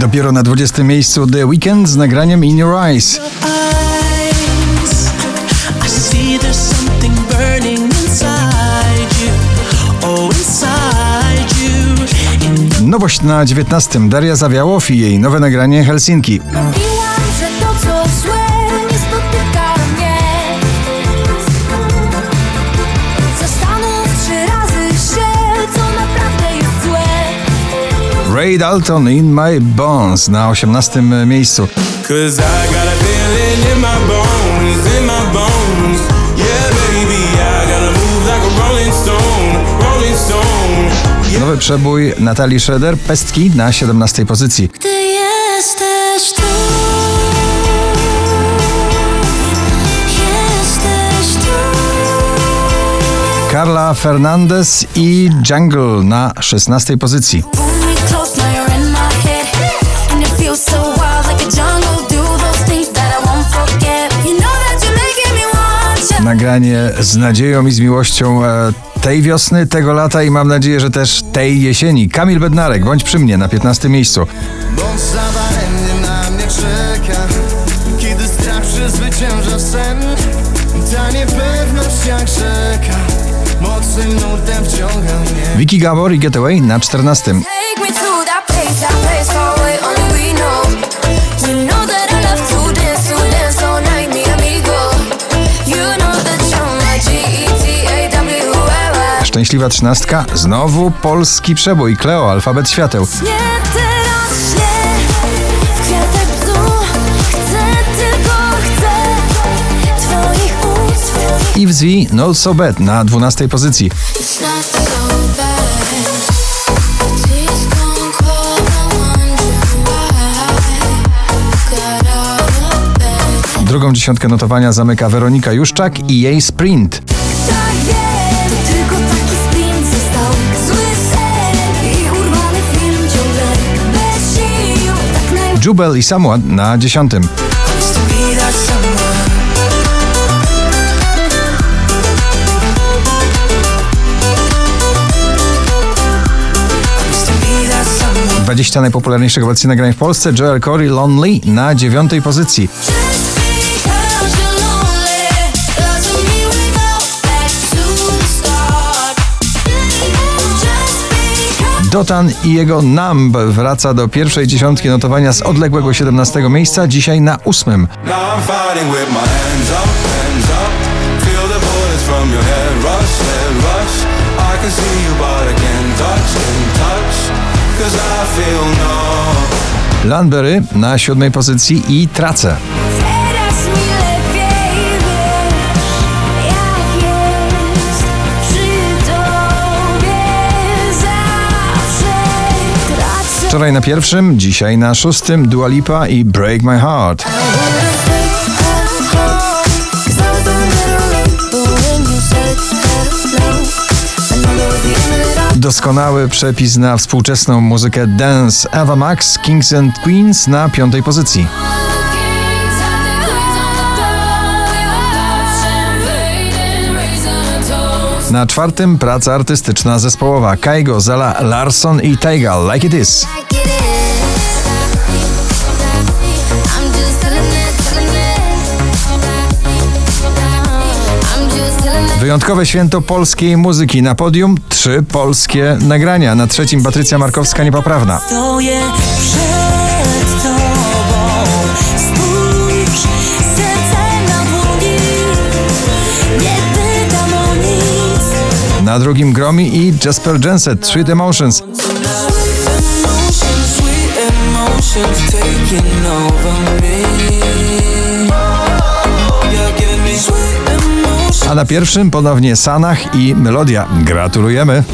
Dopiero na 20 miejscu The Weeknd z nagraniem In Your Eyes. Oh. Nowość na 19 Daria Zawiałow i jej nowe nagranie Helsinki. Ray Dalton In My Bones na 18 miejscu. Nowy przebój Natalii Schroeder Pestki na 17 pozycji. Ty jesteś tu know that you're making me want you Nagranie z nadzieją i z miłością e, tej wiosny, tego lata i mam nadzieję, że też tej jesieni. Kamil Bednarek, bądź przy mnie na 15 miejscu. Bądź zadaremnie na mnie czeka Kiedy strach przezwycięża sen Ta niepewność jak rzeka Mocnym nurtem wciąga mnie Vicky Gabor i Getaway na 14. Take me to that place, that place far away, only we know. You know that I love to dance, to dance all night, mi amigo. You know that you're my G-E-T-A-W-L-Y. Szczęśliwa trzynastka, znowu polski przebój. Kleo, alfabet świateł. Ust. I w Zwi, No So Bad na 12 pozycji. Not. Drugą dziesiątkę notowania zamyka Weronika Juszczak i jej Sprint. Tak wiem, to tylko taki 20 najpopularniejszych obecnie nagrań w Polsce. Joel Corey Lonely na 9 pozycji. Dotan i jego Numb wraca do pierwszej dziesiątki notowania z odległego 17 miejsca, dzisiaj na 8. Now I'm fighting with my hands up, head rush, head rush. Landberry na 7 pozycji i tracę. Wczoraj na pierwszym, dzisiaj na szóstym Dua Lipa i Break My Heart. Doskonały przepis na współczesną muzykę dance Ava Max, Kings and Queens na piątej pozycji. Na czwartym praca artystyczna zespołowa Kaigo, Zala, Larson i Taiga Like It Is. Wyjątkowe święto polskiej muzyki. Na podium trzy polskie nagrania. Na trzecim Patrycja Markowska niepoprawna. Na drugim Gromi i Jasper Jenset Sweet. Emotions, sweet emotions A na pierwszym ponownie Sanach i Melodia. Gratulujemy.